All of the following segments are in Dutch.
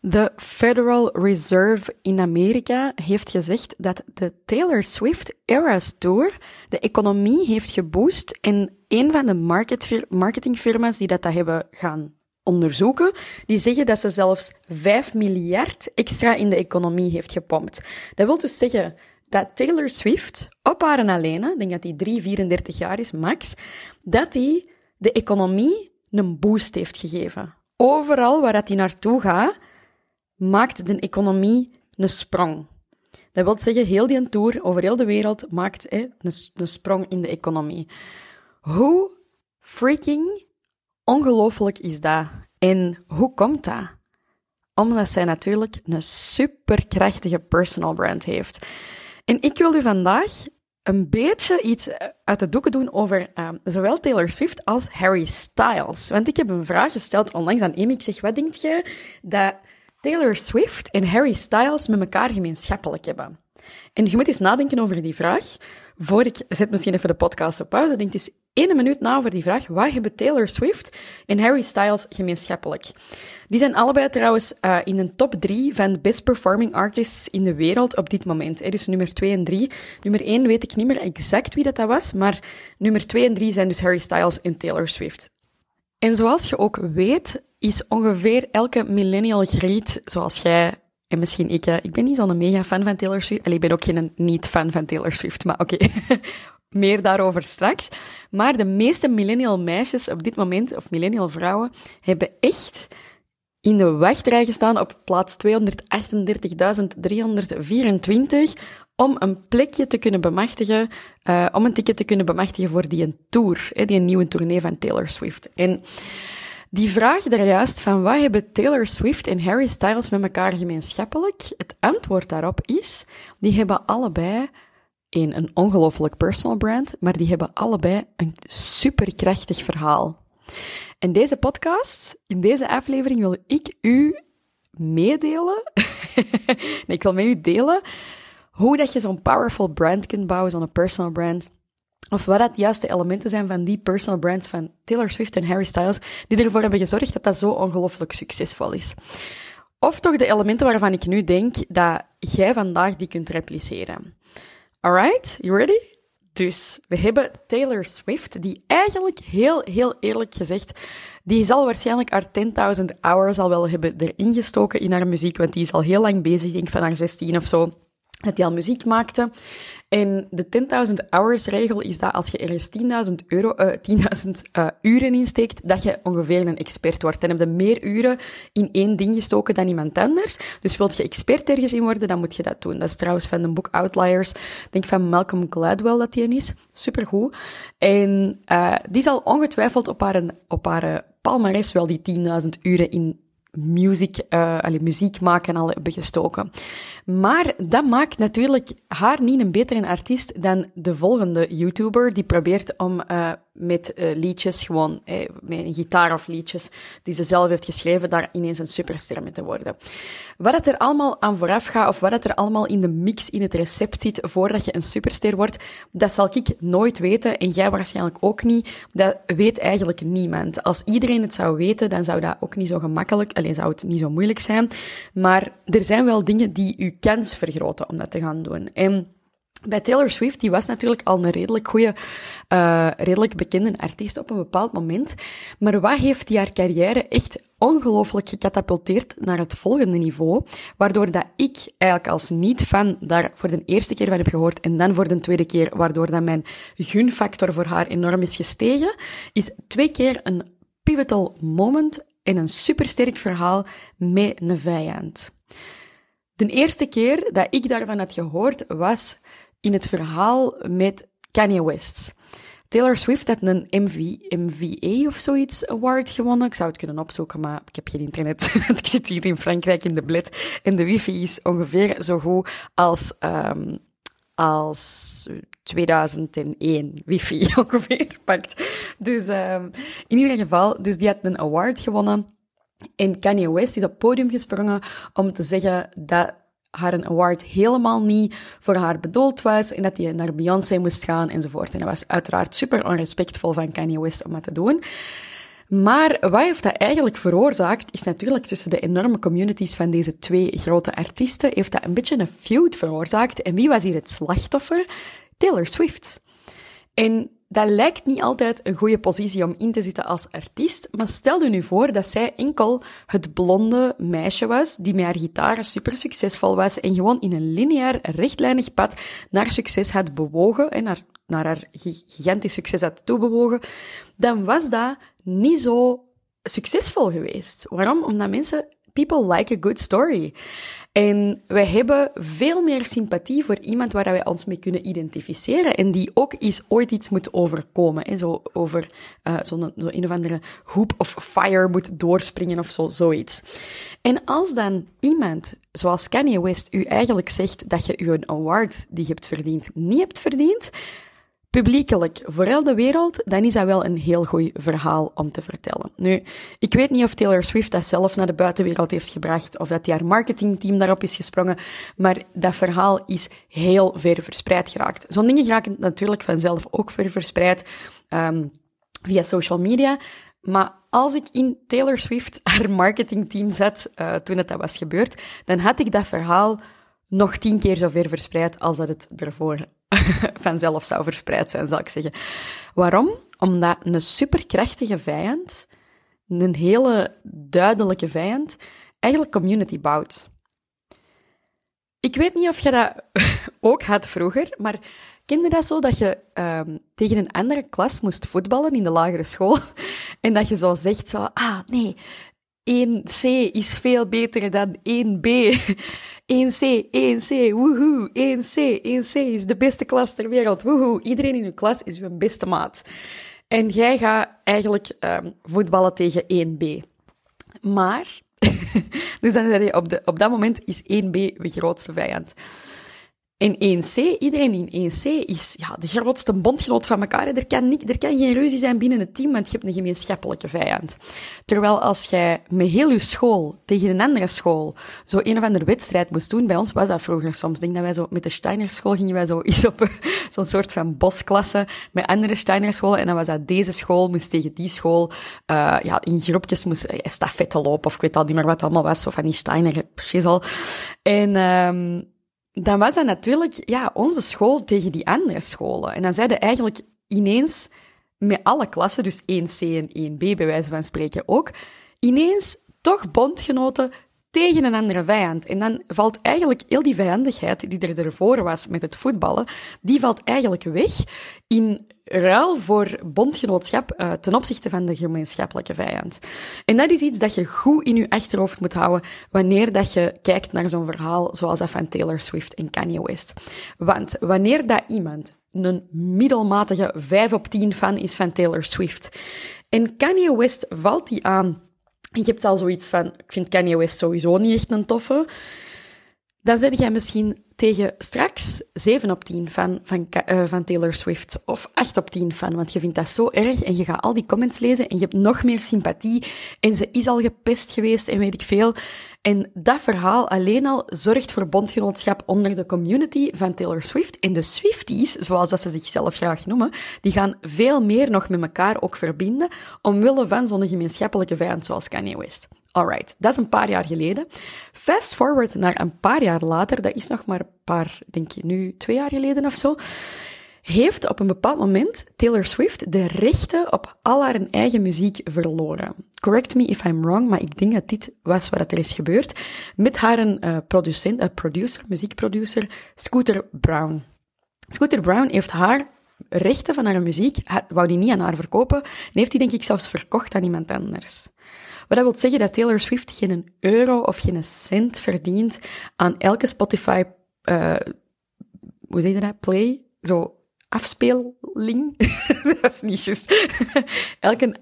De Federal Reserve in Amerika heeft gezegd dat de Taylor Swift Eras Tour de economie heeft geboost en een van de marketingfirma's die dat, hebben gaan onderzoeken, die zeggen dat ze zelfs 5 miljard extra in de economie heeft gepompt. Dat wil dus zeggen dat Taylor Swift op haar en alleen, ik denk dat hij 3, 34 jaar is max, dat hij de economie een boost heeft gegeven. Overal waar dat hij naartoe gaat, maakt de economie een sprong. Dat wil zeggen, heel die tour over heel de wereld maakt hè, een, een sprong in de economie. Hoe freaking ongelooflijk is dat? En hoe komt dat? Omdat zij natuurlijk een superkrachtige personal brand heeft. En ik wil u vandaag een beetje iets uit de doeken doen over uh, zowel Taylor Swift als Harry Styles. Want ik heb een vraag gesteld onlangs aan Amy. Ik zeg, wat denk je dat Taylor Swift en Harry Styles met elkaar gemeenschappelijk hebben? En je moet eens nadenken over die vraag. Voor ik zet misschien even de podcast op pauze. Denk eens één minuut na over die vraag. Wat hebben Taylor Swift en Harry Styles gemeenschappelijk? Die zijn allebei trouwens uh, in een top drie van de best performing artists in de wereld op dit moment. Er is nummer 2 en 3. Nummer 1 weet ik niet meer exact wie dat, dat was, maar nummer 2 en 3 zijn dus Harry Styles en Taylor Swift. En zoals je ook weet, is ongeveer elke millennial greet, zoals jij en misschien ik, ik ben niet zo'n mega fan van Taylor Swift. Allee, ik ben ook geen niet-fan van Taylor Swift, maar oké. Meer daarover straks. Maar de meeste millennial meisjes op dit moment, of millennial vrouwen, hebben echt in de wachtrij gestaan op plaats 238.324 om een plekje te kunnen bemachtigen, uh, om een ticket te kunnen bemachtigen voor die een tour, hè, die een nieuwe tournee van Taylor Swift. En die vraag daar juist van wat hebben Taylor Swift en Harry Styles met elkaar gemeenschappelijk? Het antwoord daarop is, die hebben allebei een, een ongelooflijk personal brand, maar die hebben allebei een superkrachtig verhaal. En deze podcast, in deze aflevering wil ik u meedelen, nee, ik wil met u delen, hoe dat je zo'n powerful brand kunt bouwen, zo'n personal brand, of wat dat juiste elementen zijn van die personal brands van Taylor Swift en Harry Styles, die ervoor hebben gezorgd dat dat zo ongelooflijk succesvol is. Of toch de elementen waarvan ik nu denk dat jij vandaag die kunt repliceren. Alright, you ready? Dus we hebben Taylor Swift, die eigenlijk heel, heel eerlijk gezegd, die zal waarschijnlijk haar 10.000 hours al wel hebben erin gestoken in haar muziek, want die is al heel lang bezig, denk ik van haar 16 of zo dat hij al muziek maakte. En de 10.000 hours regel is dat als je ergens 10.000 euro, uh, 10.000 uh, uren insteekt, dat je ongeveer een expert wordt. En heb je meer uren in één ding gestoken dan iemand anders. Dus wilt je expert ergens in worden, dan moet je dat doen. Dat is trouwens van een boek Outliers. Ik denk van Malcolm Gladwell dat die is. Supergoed. En uh, die zal ongetwijfeld op haar, op haar palmares wel die 10.000 uren in muziek, uh, muziek maken al hebben gestoken. Maar dat maakt natuurlijk haar niet een betere artiest dan de volgende YouTuber die probeert om uh, met uh, liedjes, gewoon eh, met een gitaar of liedjes die ze zelf heeft geschreven, daar ineens een superster mee te worden. Wat het er allemaal aan vooraf gaat, of wat het er allemaal in de mix, in het recept zit, voordat je een superster wordt, dat zal ik nooit weten en jij waarschijnlijk ook niet. Dat weet eigenlijk niemand. Als iedereen het zou weten, dan zou dat ook niet zo gemakkelijk, alleen zou het niet zo moeilijk zijn. Maar er zijn wel dingen die je kans vergroten om dat te gaan doen. En bij Taylor Swift, die was natuurlijk al een redelijk goede, uh, redelijk bekende artiest op een bepaald moment. Maar wat heeft die haar carrière echt ongelooflijk gecatapulteerd naar het volgende niveau, waardoor dat ik eigenlijk als niet-fan daar voor de eerste keer van heb gehoord en dan voor de tweede keer, waardoor dat mijn gunfactor voor haar enorm is gestegen, is twee keer een pivotal moment en een supersterk verhaal met een vijand. De eerste keer dat ik daarvan had gehoord was in het verhaal met Kanye West. Taylor Swift had een MV, MVA of zoiets award gewonnen. Ik zou het kunnen opzoeken, maar ik heb geen internet. ik zit hier in Frankrijk in de bled en de wifi is ongeveer zo goed als, um, als 2001 wifi ongeveer pakt. Dus um, in ieder geval, dus die had een award gewonnen. En Kanye West is op het podium gesprongen om te zeggen dat haar een award helemaal niet voor haar bedoeld was en dat hij naar Beyoncé moest gaan enzovoort. En dat was uiteraard super onrespectvol van Kanye West om dat te doen. Maar wat heeft dat eigenlijk veroorzaakt, is natuurlijk tussen de enorme communities van deze twee grote artiesten, heeft dat een beetje een feud veroorzaakt. En wie was hier het slachtoffer? Taylor Swift. En dat lijkt niet altijd een goede positie om in te zitten als artiest, maar stel je nu voor dat zij enkel het blonde meisje was die met haar gitaar super succesvol was en gewoon in een lineair, rechtlijnig pad naar succes had bewogen en naar, naar haar gigantisch succes had toebewogen, dan was dat niet zo succesvol geweest. Waarom? Omdat mensen people like a good story. En wij hebben veel meer sympathie voor iemand waar wij ons mee kunnen identificeren en die ook eens ooit iets moet overkomen. En zo over uh, zo'n zo een of andere hoop of fire moet doorspringen of zo, zoiets. En als dan iemand, zoals Kanye West, u eigenlijk zegt dat je u een award die je hebt verdiend, niet hebt verdiend, publiekelijk voor de wereld, dan is dat wel een heel goed verhaal om te vertellen. Nu, ik weet niet of Taylor Swift dat zelf naar de buitenwereld heeft gebracht, of dat haar marketingteam daarop is gesprongen, maar dat verhaal is heel ver verspreid geraakt. Zo'n dingen geraken natuurlijk vanzelf ook ver verspreid um, via social media, maar als ik in Taylor Swift haar marketingteam zat uh, toen het dat was gebeurd, dan had ik dat verhaal nog tien keer zo ver verspreid als dat het ervoor vanzelf zou verspreid zijn, zal ik zeggen. Waarom? Omdat een superkrachtige vijand, een hele duidelijke vijand, eigenlijk community bouwt. Ik weet niet of je dat ook had vroeger, maar kende dat zo dat je um, tegen een andere klas moest voetballen in de lagere school en dat je zo zegt zo, ah nee, 1C is veel beter dan 1B. 1C, 1C, woehoe, 1C, 1C is de beste klas ter wereld, woehoe. Iedereen in uw klas is uw beste maat. En jij gaat eigenlijk um, voetballen tegen 1B. Maar, dus dan zeg je op, de, op dat moment is 1B de grootste vijand. In 1C, iedereen in 1C is ja, de grootste bondgenoot van elkaar. Er kan, niet, er kan geen ruzie zijn binnen het team, want je hebt een gemeenschappelijke vijand. Terwijl als jij met heel je school tegen een andere school zo een of andere wedstrijd moest doen, bij ons was dat vroeger soms. Denk dat wij zo met de Steiner school gingen wij zo eens op zo'n soort van bosklasse met andere Steiner scholen. En dan was dat deze school moest tegen die school, uh, ja, in groepjes moest uh, stafette lopen, of ik weet al niet meer wat allemaal was, zo van die Steiner precies al. En, um, dan was dat natuurlijk ja, onze school tegen die andere scholen. En dan zeiden eigenlijk ineens met alle klassen, dus 1C en 1B bij wijze van spreken ook, ineens toch bondgenoten tegen een andere vijand. En dan valt eigenlijk heel die vijandigheid die er ervoor was met het voetballen, die valt eigenlijk weg in ruil voor bondgenootschap uh, ten opzichte van de gemeenschappelijke vijand. En dat is iets dat je goed in je achterhoofd moet houden wanneer dat je kijkt naar zo'n verhaal zoals dat van Taylor Swift en Kanye West. Want wanneer dat iemand een middelmatige 5 op 10 fan is van Taylor Swift en Kanye West valt die aan je hebt al zoiets van, ik vind Kanye West sowieso niet echt een toffe. Dan zeg jij misschien tegen straks 7 op 10 van, van, uh, van Taylor Swift. Of 8 op 10 van, want je vindt dat zo erg. En je gaat al die comments lezen en je hebt nog meer sympathie. En ze is al gepest geweest en weet ik veel. En dat verhaal alleen al zorgt voor bondgenootschap onder de community van Taylor Swift. En de Swifties, zoals dat ze zichzelf graag noemen, die gaan veel meer nog met elkaar ook verbinden, omwille van zo'n gemeenschappelijke vijand zoals Kanye West. Alright, dat is een paar jaar geleden. Fast forward naar een paar jaar later, dat is nog maar een paar, denk je nu, twee jaar geleden of zo, heeft op een bepaald moment Taylor Swift de rechten op al haar eigen muziek verloren. Correct me if I'm wrong, maar ik denk dat dit was wat er is gebeurd met haar uh, producent, uh, producer, muziekproducer, Scooter Brown. Scooter Brown heeft haar rechten van haar muziek, wou die niet aan haar verkopen, en heeft die denk ik zelfs verkocht aan iemand anders. Wat dat wil zeggen dat Taylor Swift geen euro of geen cent verdient aan elke Spotify, uh, hoe zeg je dat, play? Zo, afspeeling? dat is niet juist. elke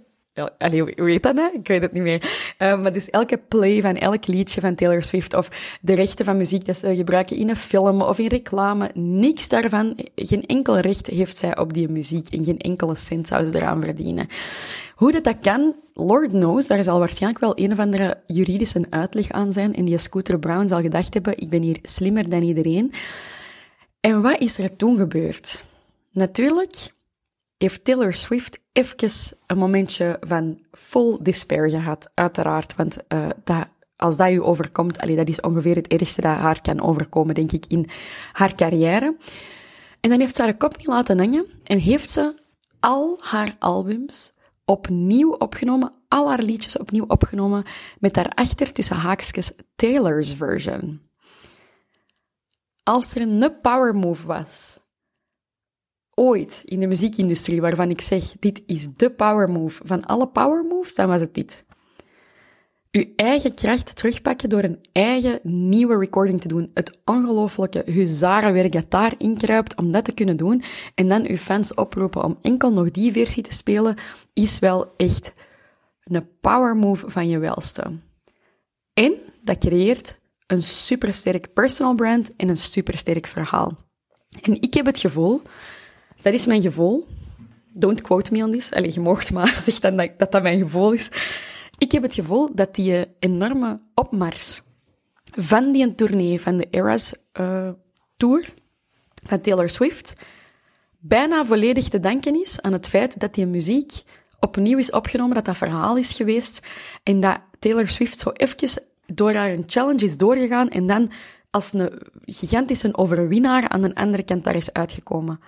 Allee, hoe heet dat nou? Ik weet het niet meer. Uh, maar dus elke play van elk liedje van Taylor Swift of de rechten van muziek dat ze gebruiken in een film of in reclame, niks daarvan, geen enkel recht heeft zij op die muziek en geen enkele cent zou ze eraan verdienen. Hoe dat dat kan, Lord knows, daar zal waarschijnlijk wel een of andere juridische uitleg aan zijn en die Scooter Brown zal gedacht hebben, ik ben hier slimmer dan iedereen. En wat is er toen gebeurd? Natuurlijk heeft Taylor Swift even een momentje van full despair gehad, uiteraard. Want uh, dat, als dat u overkomt, allee, dat is ongeveer het ergste dat haar kan overkomen, denk ik, in haar carrière. En dan heeft ze haar kop niet laten hangen en heeft ze al haar albums opnieuw opgenomen, al haar liedjes opnieuw opgenomen, met daarachter tussen haakjes Taylor's version. Als er een power move was ooit in de muziekindustrie waarvan ik zeg, dit is de power move van alle power moves, dan was het dit. Uw eigen kracht terugpakken door een eigen nieuwe recording te doen. Het ongelofelijke huzarenwerk dat daarin kruipt om dat te kunnen doen. En dan uw fans oproepen om enkel nog die versie te spelen, is wel echt een power move van je welste. En dat creëert een supersterk personal brand en een supersterk verhaal. En ik heb het gevoel dat is mijn gevoel. Don't quote me on this. Allee, je mocht maar zeg dan dat, dat mijn gevoel is. Ik heb het gevoel dat die enorme opmars van die tournee, van de Eras uh, Tour van Taylor Swift, bijna volledig te danken is aan het feit dat die muziek opnieuw is opgenomen, dat dat verhaal is geweest en dat Taylor Swift zo eventjes door haar challenge is doorgegaan en dan als een gigantische overwinnaar aan de andere kant daar is uitgekomen.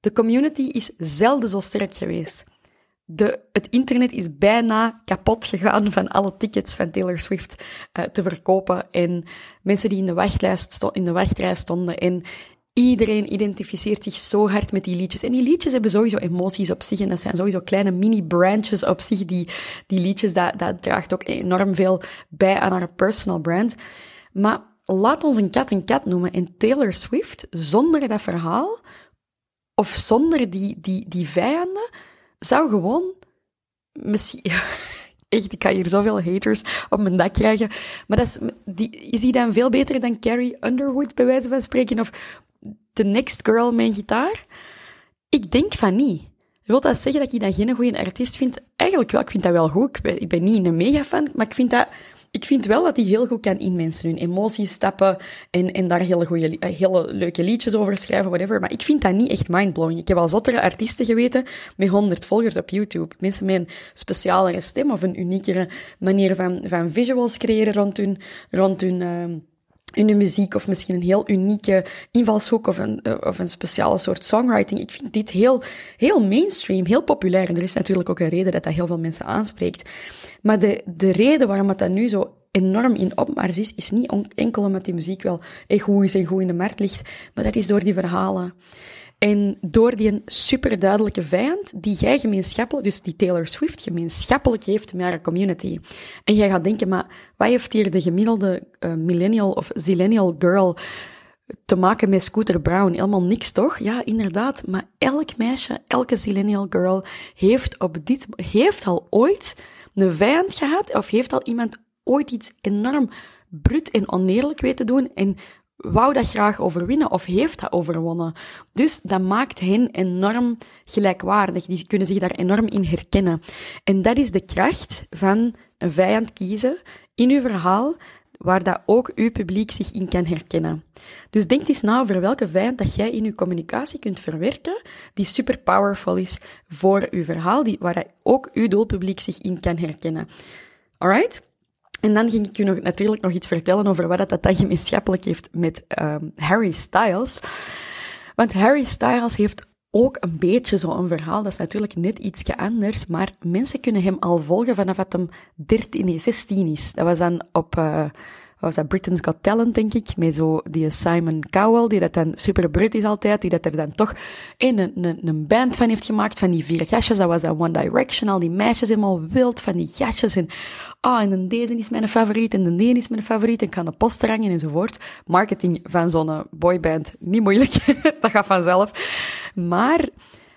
De community is zelden zo sterk geweest. De, het internet is bijna kapot gegaan van alle tickets van Taylor Swift uh, te verkopen. En mensen die in de, wachtlijst in de wachtrij stonden. En iedereen identificeert zich zo hard met die liedjes. En die liedjes hebben sowieso emoties op zich. En dat zijn sowieso kleine mini-branches op zich. Die, die liedjes, dat, dat draagt ook enorm veel bij aan haar personal brand. Maar laat ons een kat een kat noemen. En Taylor Swift, zonder dat verhaal, of zonder die, die, die vijanden, zou gewoon misschien... Echt, ik ga hier zoveel haters op mijn dak krijgen. Maar dat is, die, is die dan veel beter dan Carrie Underwood, bij wijze van spreken? Of The Next Girl met gitaar? Ik denk van niet. Wil dat zeggen dat ik dat geen goede artiest vind? Eigenlijk wel, ik vind dat wel goed. Ik ben, ik ben niet een mega fan, maar ik vind dat ik vind wel dat hij heel goed kan in mensen hun emoties stappen en, en daar hele, goede, eh, hele leuke liedjes over schrijven, whatever. Maar ik vind dat niet echt mindblowing. Ik heb al zottere artiesten geweten met 100 volgers op YouTube. Mensen met een specialere stem of een uniekere manier van, van visuals creëren rond hun, rond hun, uh, hun muziek of misschien een heel unieke invalshoek of een, eh, of een speciale soort songwriting. Ik vind dit heel, heel mainstream, heel populair. En er is natuurlijk ook een reden dat dat heel veel mensen aanspreekt. Maar de, de reden waarom dat nu zo enorm in opmars is, is niet enkel omdat die muziek wel echt goed is en goed in de markt ligt, maar dat is door die verhalen. En door die super duidelijke vijand, die jij gemeenschappelijk, dus die Taylor Swift gemeenschappelijk heeft met haar community. En jij gaat denken, maar wat heeft hier de gemiddelde uh, millennial of zillennial girl te maken met Scooter Brown? Helemaal niks, toch? Ja, inderdaad. Maar elk meisje, elke zillennial girl heeft op dit, heeft al ooit een vijand gehad, of heeft al iemand ooit iets enorm brut en oneerlijk weten doen en wou dat graag overwinnen of heeft dat overwonnen. Dus dat maakt hen enorm gelijkwaardig. Die kunnen zich daar enorm in herkennen. En dat is de kracht van een vijand kiezen in uw verhaal, waar dat ook uw publiek zich in kan herkennen. Dus denk eens na over welke vijand dat jij in uw communicatie kunt verwerken, die super powerful is voor uw verhaal, die, waar dat ook uw doelpubliek zich in kan herkennen. Alright? En dan ging ik u nog, natuurlijk nog iets vertellen over wat dat dan gemeenschappelijk heeft met um, Harry Styles. Want Harry Styles heeft ook een beetje zo'n verhaal. Dat is natuurlijk net iets anders, maar mensen kunnen hem al volgen vanaf dat hem 13, 16 is. Dat was dan op... Uh, was dat? Britain's Got Talent, denk ik, met zo die Simon Cowell, die dat dan super Brit is altijd, die dat er dan toch een, een, een band van heeft gemaakt, van die vier gastjes, dat was dan One Direction, al die meisjes helemaal wild van die gastjes, en ah, oh, en deze is mijn favoriet, en de is mijn favoriet, en ik kan een poster hangen, enzovoort. Marketing van zo'n boyband, niet moeilijk, dat gaat vanzelf. Maar,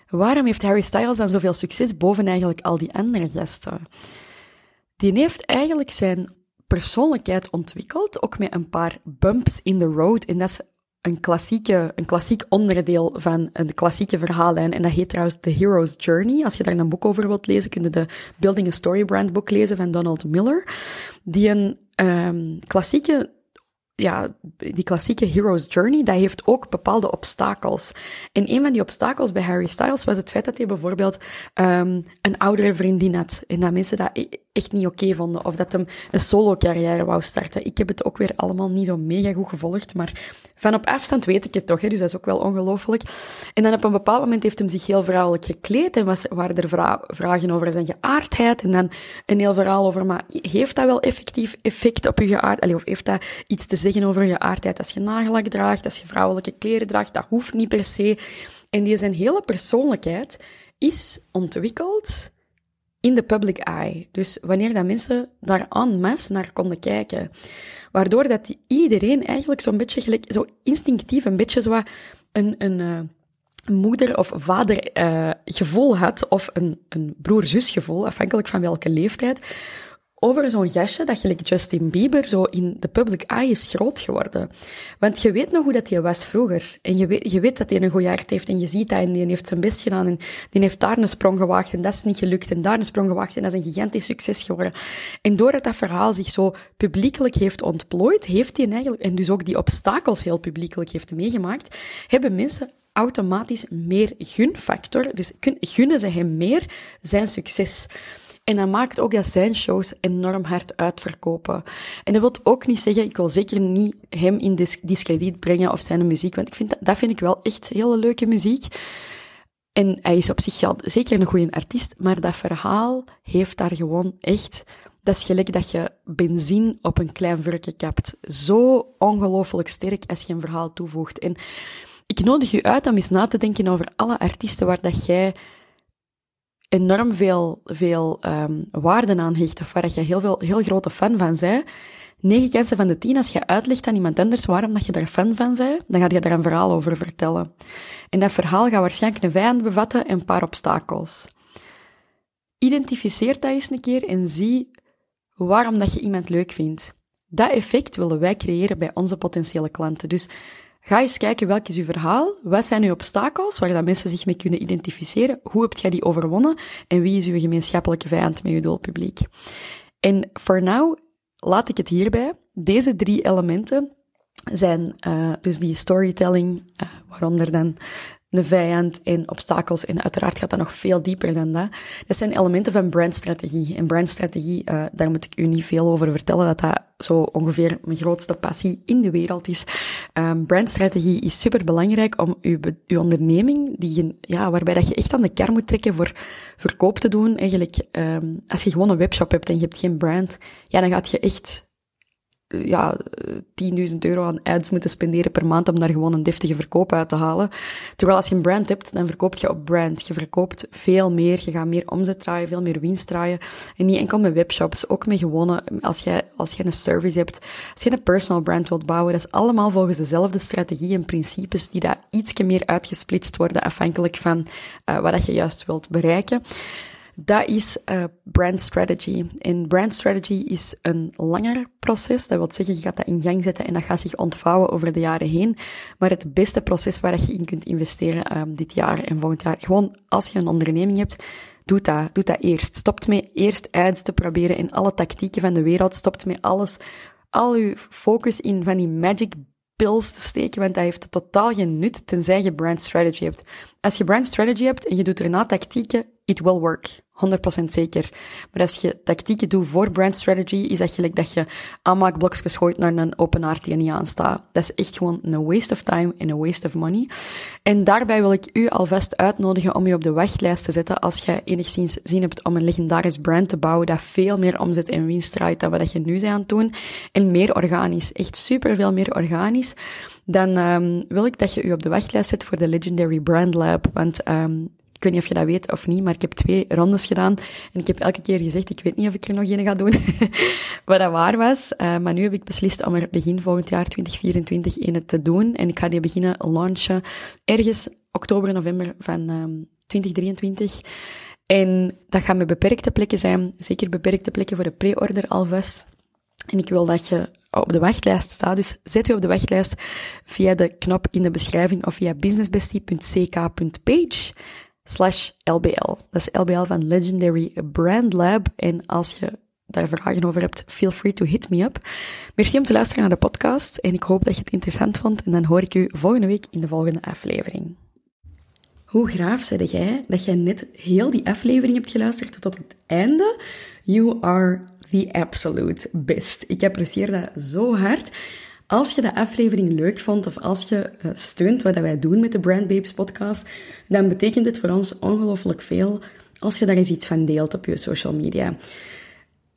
waarom heeft Harry Styles dan zoveel succes boven eigenlijk al die andere gasten? Die heeft eigenlijk zijn persoonlijkheid ontwikkeld, ook met een paar bumps in the road. En dat is een, klassieke, een klassiek onderdeel van de klassieke verhaallijn. En dat heet trouwens The Hero's Journey. Als je daar een boek over wilt lezen, kun je de Building a Story Brand boek lezen van Donald Miller. Die een um, klassieke ja, die klassieke hero's journey, dat heeft ook bepaalde obstakels. En een van die obstakels bij Harry Styles was het feit dat hij bijvoorbeeld um, een oudere vriendin had. En dat mensen dat echt niet oké vonden. Of dat hem een solo-carrière wou starten. Ik heb het ook weer allemaal niet zo mega goed gevolgd, maar van op afstand weet ik het toch, hè, dus dat is ook wel ongelooflijk. En dan op een bepaald moment heeft hem zich heel vrouwelijk gekleed en was, waren er vragen over zijn geaardheid. En dan een heel verhaal over, maar heeft dat wel effectief effect op je geaardheid? Of heeft dat iets te zeggen over je geaardheid als je nagellak draagt, als je vrouwelijke kleren draagt? Dat hoeft niet per se. En die zijn hele persoonlijkheid is ontwikkeld in de public eye. Dus wanneer dat mensen daar en masse naar konden kijken. Waardoor dat iedereen eigenlijk zo'n beetje gelijk, zo instinctief een beetje zo een, een, uh, moeder- of vader uh, gevoel had, of een, een broer-zus gevoel, afhankelijk van welke leeftijd, over zo'n gastje dat gelijk Justin Bieber zo in de public eye is groot geworden. Want je weet nog hoe dat hij was vroeger. En je weet, je weet dat hij een goed hart heeft en je ziet dat en die heeft zijn best gedaan en die heeft daar een sprong gewaagd en dat is niet gelukt en daar een sprong gewaagd en dat is een gigantisch succes geworden. En doordat dat verhaal zich zo publiekelijk heeft ontplooid, heeft hij eigenlijk, en dus ook die obstakels heel publiekelijk heeft meegemaakt, hebben mensen automatisch meer gunfactor. Dus gunnen ze hem meer zijn succes. En dat maakt ook dat zijn shows enorm hard uitverkopen. En dat wil ook niet zeggen, ik wil zeker niet hem in discrediet brengen of zijn muziek, want ik vind dat, dat vind ik wel echt hele leuke muziek. En hij is op zich wel zeker een goede artiest, maar dat verhaal heeft daar gewoon echt... Dat is gelijk dat je benzine op een klein vurkje kapt. Zo ongelooflijk sterk als je een verhaal toevoegt. En ik nodig u uit om eens na te denken over alle artiesten waar dat jij enorm veel, veel um, waarden aan hecht, of waar je heel, veel, heel grote fan van bent, negen kansen van de tien, als je uitlegt aan iemand anders waarom dat je daar fan van bent, dan ga je daar een verhaal over vertellen. En dat verhaal gaat waarschijnlijk een vijand bevatten en een paar obstakels. Identificeer dat eens een keer en zie waarom dat je iemand leuk vindt. Dat effect willen wij creëren bij onze potentiële klanten. Dus Ga eens kijken welk is uw verhaal, wat zijn uw obstakels waar dat mensen zich mee kunnen identificeren, hoe hebt jij die overwonnen en wie is uw gemeenschappelijke vijand met uw doelpubliek. En for now laat ik het hierbij. Deze drie elementen zijn uh, dus die storytelling, uh, waaronder dan de vijand en obstakels. En uiteraard gaat dat nog veel dieper dan dat. Dat zijn elementen van brandstrategie. En brandstrategie, uh, daar moet ik u niet veel over vertellen, dat dat zo ongeveer mijn grootste passie in de wereld is. Um, brandstrategie is super belangrijk om uw, uw onderneming, die ja, waarbij dat je echt aan de kar moet trekken voor verkoop te doen. Eigenlijk, um, als je gewoon een webshop hebt en je hebt geen brand, ja, dan gaat je echt ja, 10.000 euro aan ads moeten spenderen per maand om daar gewoon een deftige verkoop uit te halen. Terwijl als je een brand hebt, dan verkoopt je op brand. Je verkoopt veel meer, je gaat meer omzet draaien, veel meer winst draaien. En niet enkel met webshops, ook met gewone, als je, als je een service hebt, als je een personal brand wilt bouwen, dat is allemaal volgens dezelfde strategie en principes die daar ietsje meer uitgesplitst worden afhankelijk van uh, wat je juist wilt bereiken. Dat is uh, brand strategy. En brand strategy is een langer proces. Dat wil zeggen, je gaat dat in gang zetten en dat gaat zich ontvouwen over de jaren heen. Maar het beste proces waar je in kunt investeren um, dit jaar en volgend jaar. Gewoon als je een onderneming hebt, doe dat. Doe dat eerst. Stopt met eerst ads te proberen in alle tactieken van de wereld. Stopt met alles, al je focus in van die magic pills te steken, want dat heeft totaal geen nut, tenzij je brand strategy hebt. Als je brand strategy hebt en je doet erna tactieken, it will work. 100% zeker. Maar als je tactieken doet voor brand strategy, is dat gelijk dat je aanmaakblokjes gooit naar een open haard die niet aanstaat. Dat is echt gewoon een waste of time en een waste of money. En daarbij wil ik u alvast uitnodigen om je op de wachtlijst te zetten als je enigszins zin hebt om een legendarisch brand te bouwen dat veel meer omzet en winst draait dan wat je nu bent aan het doen. En meer organisch. Echt super veel meer organisch dan um, wil ik dat je u op de wachtlijst zet voor de Legendary Brand Lab. Want um, ik weet niet of je dat weet of niet, maar ik heb twee rondes gedaan. En ik heb elke keer gezegd, ik weet niet of ik er nog een ga doen. Wat dat waar was. Uh, maar nu heb ik beslist om er begin volgend jaar 2024 een te doen. En ik ga die beginnen launchen ergens oktober, november van um, 2023. En dat gaat met beperkte plekken zijn. Zeker beperkte plekken voor de pre-order alvast. En ik wil dat je op de wachtlijst staat. Dus zet je op de wachtlijst via de knop in de beschrijving of via businessbestie.ck.page slash LBL. Dat is LBL van Legendary Brand Lab. En als je daar vragen over hebt, feel free to hit me up. Merci om te luisteren naar de podcast en ik hoop dat je het interessant vond. En dan hoor ik u volgende week in de volgende aflevering. Hoe graaf zei jij dat jij net heel die aflevering hebt geluisterd tot het einde? You are the absolute best. Ik apprecieer dat zo hard. Als je de aflevering leuk vond of als je uh, steunt wat wij doen met de Brand Babes podcast, dan betekent het voor ons ongelooflijk veel als je daar eens iets van deelt op je social media